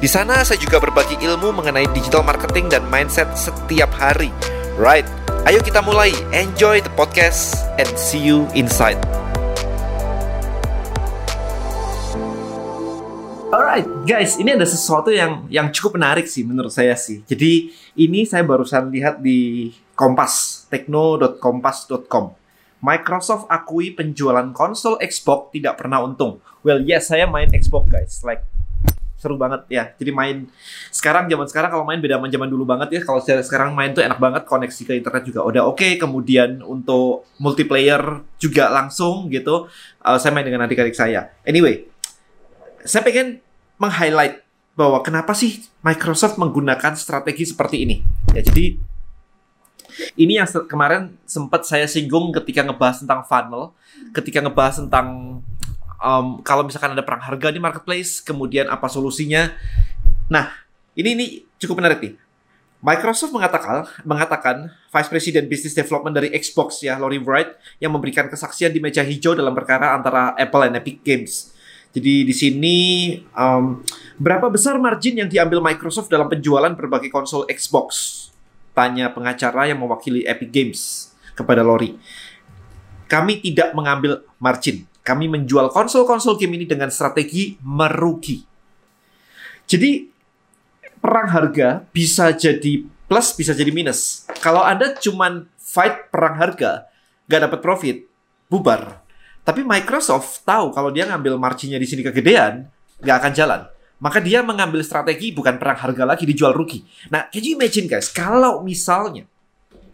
Di sana saya juga berbagi ilmu mengenai digital marketing dan mindset setiap hari. Right, ayo kita mulai. Enjoy the podcast and see you inside. Alright, guys, ini ada sesuatu yang yang cukup menarik sih menurut saya sih. Jadi ini saya barusan lihat di Kompas, tekno.kompas.com. Microsoft akui penjualan konsol Xbox tidak pernah untung. Well, yes, saya main Xbox guys. Like seru banget ya. Jadi main sekarang zaman sekarang kalau main beda sama zaman dulu banget ya. Kalau sekarang main tuh enak banget koneksi ke internet juga udah oke. Okay. Kemudian untuk multiplayer juga langsung gitu. Uh, saya main dengan adik-adik saya. Anyway, saya pengen meng-highlight bahwa kenapa sih Microsoft menggunakan strategi seperti ini. Ya, jadi ini yang kemarin sempat saya singgung ketika ngebahas tentang funnel, ketika ngebahas tentang um, kalau misalkan ada perang harga di marketplace, kemudian apa solusinya. Nah, ini ini cukup menarik nih. Microsoft mengatakan mengatakan Vice President Business Development dari Xbox ya, Lori Wright yang memberikan kesaksian di meja hijau dalam perkara antara Apple dan Epic Games. Jadi di sini um, berapa besar margin yang diambil Microsoft dalam penjualan berbagai konsol Xbox? Tanya pengacara yang mewakili Epic Games kepada Lori. Kami tidak mengambil margin kami menjual konsol-konsol game ini dengan strategi merugi. Jadi perang harga bisa jadi plus, bisa jadi minus. Kalau Anda cuma fight perang harga, nggak dapat profit, bubar. Tapi Microsoft tahu kalau dia ngambil marginnya di sini kegedean, nggak akan jalan. Maka dia mengambil strategi bukan perang harga lagi, dijual rugi. Nah, can you imagine guys, kalau misalnya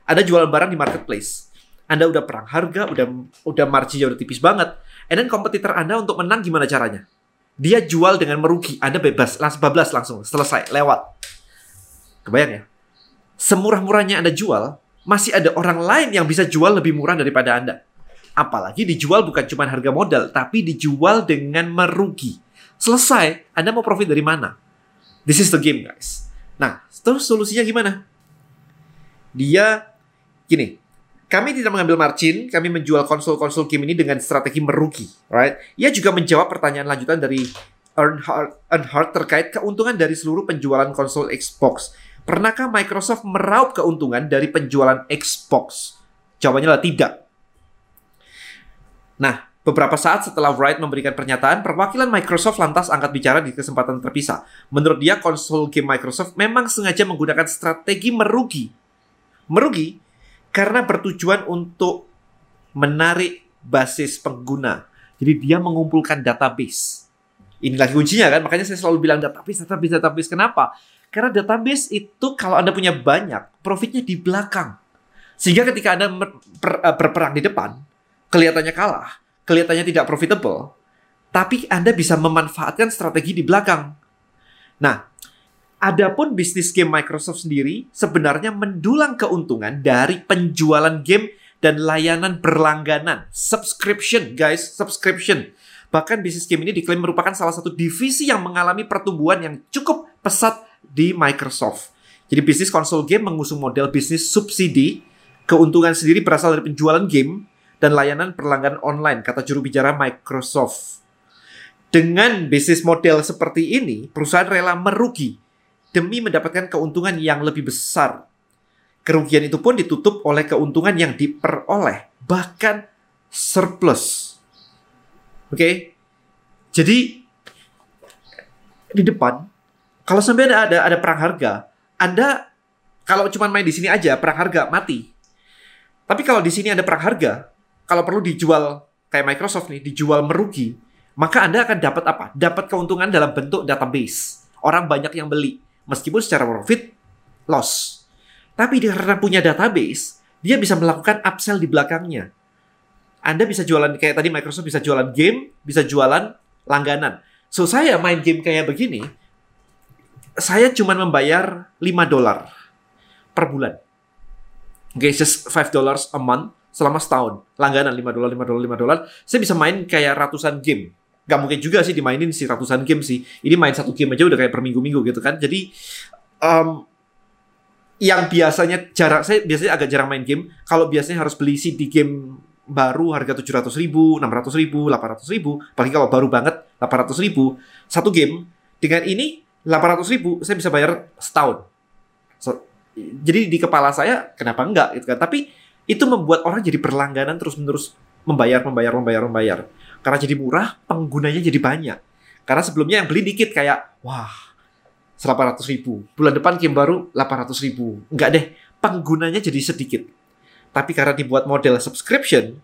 ada jual barang di marketplace, Anda udah perang harga, udah udah marginnya udah tipis banget, And then kompetitor Anda untuk menang gimana caranya? Dia jual dengan merugi. Anda bebas, langsung bablas langsung, selesai, lewat. Kebayang ya? Semurah-murahnya Anda jual, masih ada orang lain yang bisa jual lebih murah daripada Anda. Apalagi dijual bukan cuma harga modal, tapi dijual dengan merugi. Selesai, Anda mau profit dari mana? This is the game, guys. Nah, terus solusinya gimana? Dia gini, kami tidak mengambil margin, kami menjual konsol-konsol game ini dengan strategi merugi, right? Ia juga menjawab pertanyaan lanjutan dari Earnhardt, Earnhardt terkait keuntungan dari seluruh penjualan konsol Xbox. Pernahkah Microsoft meraup keuntungan dari penjualan Xbox? Jawabannya adalah tidak. Nah, beberapa saat setelah Wright memberikan pernyataan, perwakilan Microsoft lantas angkat bicara di kesempatan terpisah. Menurut dia, konsol game Microsoft memang sengaja menggunakan strategi merugi. Merugi karena bertujuan untuk menarik basis pengguna. Jadi dia mengumpulkan database. Ini lagi kuncinya kan, makanya saya selalu bilang database, database, database. Kenapa? Karena database itu kalau Anda punya banyak, profitnya di belakang. Sehingga ketika Anda eh, berperang di depan, kelihatannya kalah, kelihatannya tidak profitable, tapi Anda bisa memanfaatkan strategi di belakang. Nah, Adapun bisnis game Microsoft sendiri sebenarnya mendulang keuntungan dari penjualan game dan layanan berlangganan. Subscription, guys, subscription. Bahkan bisnis game ini diklaim merupakan salah satu divisi yang mengalami pertumbuhan yang cukup pesat di Microsoft. Jadi bisnis konsol game mengusung model bisnis subsidi. Keuntungan sendiri berasal dari penjualan game dan layanan berlangganan online, kata juru bicara Microsoft. Dengan bisnis model seperti ini, perusahaan rela merugi demi mendapatkan keuntungan yang lebih besar. Kerugian itu pun ditutup oleh keuntungan yang diperoleh, bahkan surplus. Oke, okay? jadi di depan, kalau sampai ada, ada ada perang harga, Anda kalau cuma main di sini aja perang harga mati. Tapi kalau di sini ada perang harga, kalau perlu dijual kayak Microsoft nih, dijual merugi, maka Anda akan dapat apa? Dapat keuntungan dalam bentuk database. Orang banyak yang beli. Meskipun secara profit loss. Tapi karena punya database, dia bisa melakukan upsell di belakangnya. Anda bisa jualan kayak tadi Microsoft bisa jualan game, bisa jualan langganan. So saya main game kayak begini, saya cuma membayar 5 dolar per bulan. Okay, just 5 dollars a month selama setahun. Langganan 5 dolar, 5 dolar, 5 dolar. Saya bisa main kayak ratusan game. Gak mungkin juga sih dimainin si ratusan game sih. Ini main satu game aja udah kayak per minggu-minggu gitu kan. Jadi um, yang biasanya jarang saya biasanya agak jarang main game. Kalau biasanya harus beli CD game baru harga 700 ribu, 600 ribu, 800 ribu. Apalagi kalau baru banget 800 ribu. Satu game. Dengan ini 800 ribu saya bisa bayar setahun. So, jadi di kepala saya kenapa enggak gitu kan. Tapi itu membuat orang jadi berlangganan terus-menerus membayar, membayar, membayar, membayar. Karena jadi murah, penggunanya jadi banyak. Karena sebelumnya yang beli dikit kayak, wah, 800 ribu. Bulan depan game baru 800 ribu. Enggak deh, penggunanya jadi sedikit. Tapi karena dibuat model subscription,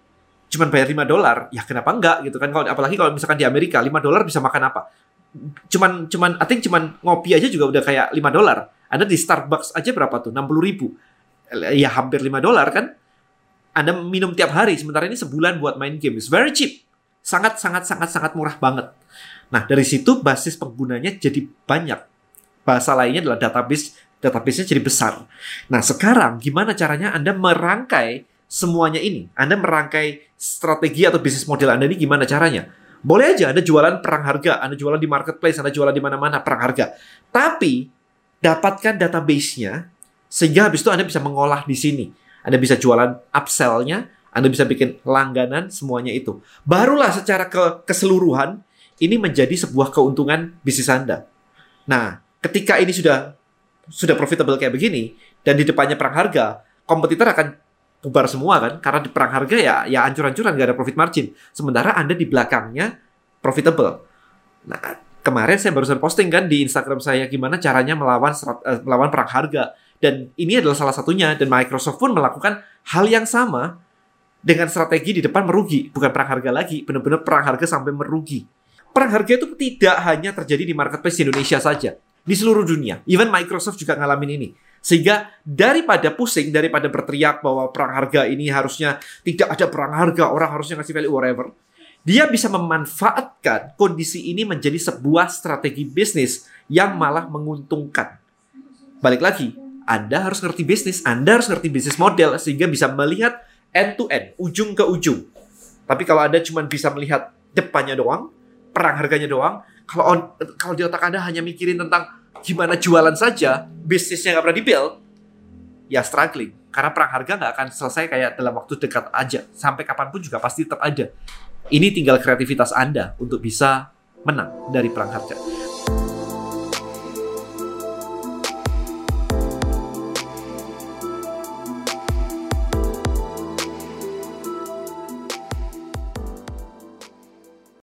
cuman bayar 5 dolar, ya kenapa enggak gitu kan? Kalau apalagi kalau misalkan di Amerika 5 dolar bisa makan apa? Cuman cuman I think cuman ngopi aja juga udah kayak 5 dolar. Ada di Starbucks aja berapa tuh? 60 ribu. Ya hampir 5 dolar kan? Anda minum tiap hari, sementara ini sebulan buat main game. It's very cheap. Sangat, sangat, sangat, sangat murah banget. Nah, dari situ basis penggunanya jadi banyak. Bahasa lainnya adalah database, database-nya jadi besar. Nah, sekarang gimana caranya Anda merangkai semuanya ini? Anda merangkai strategi atau bisnis model Anda ini gimana caranya? Boleh aja Anda jualan perang harga, Anda jualan di marketplace, Anda jualan di mana-mana perang harga. Tapi dapatkan database-nya sehingga habis itu Anda bisa mengolah di sini. Anda bisa jualan upsell-nya, anda bisa bikin langganan semuanya itu. Barulah secara ke keseluruhan ini menjadi sebuah keuntungan bisnis Anda. Nah, ketika ini sudah sudah profitable kayak begini dan di depannya perang harga, kompetitor akan bubar semua kan karena di perang harga ya ya ancur-ancuran gak ada profit margin. Sementara Anda di belakangnya profitable. Nah, kemarin saya barusan posting kan di Instagram saya gimana caranya melawan uh, melawan perang harga dan ini adalah salah satunya dan Microsoft pun melakukan hal yang sama dengan strategi di depan merugi, bukan perang harga lagi, benar-benar perang harga sampai merugi. Perang harga itu tidak hanya terjadi di marketplace di Indonesia saja, di seluruh dunia. Even Microsoft juga ngalamin ini. Sehingga daripada pusing, daripada berteriak bahwa perang harga ini harusnya tidak ada perang harga, orang harusnya ngasih value whatever, dia bisa memanfaatkan kondisi ini menjadi sebuah strategi bisnis yang malah menguntungkan. Balik lagi, Anda harus ngerti bisnis, Anda harus ngerti bisnis model sehingga bisa melihat end to end, ujung ke ujung. Tapi kalau Anda cuma bisa melihat depannya doang, perang harganya doang, kalau on, kalau di otak Anda hanya mikirin tentang gimana jualan saja, bisnisnya nggak pernah dibuild, ya struggling. Karena perang harga nggak akan selesai kayak dalam waktu dekat aja. Sampai kapan pun juga pasti tetap ada. Ini tinggal kreativitas Anda untuk bisa menang dari perang harga.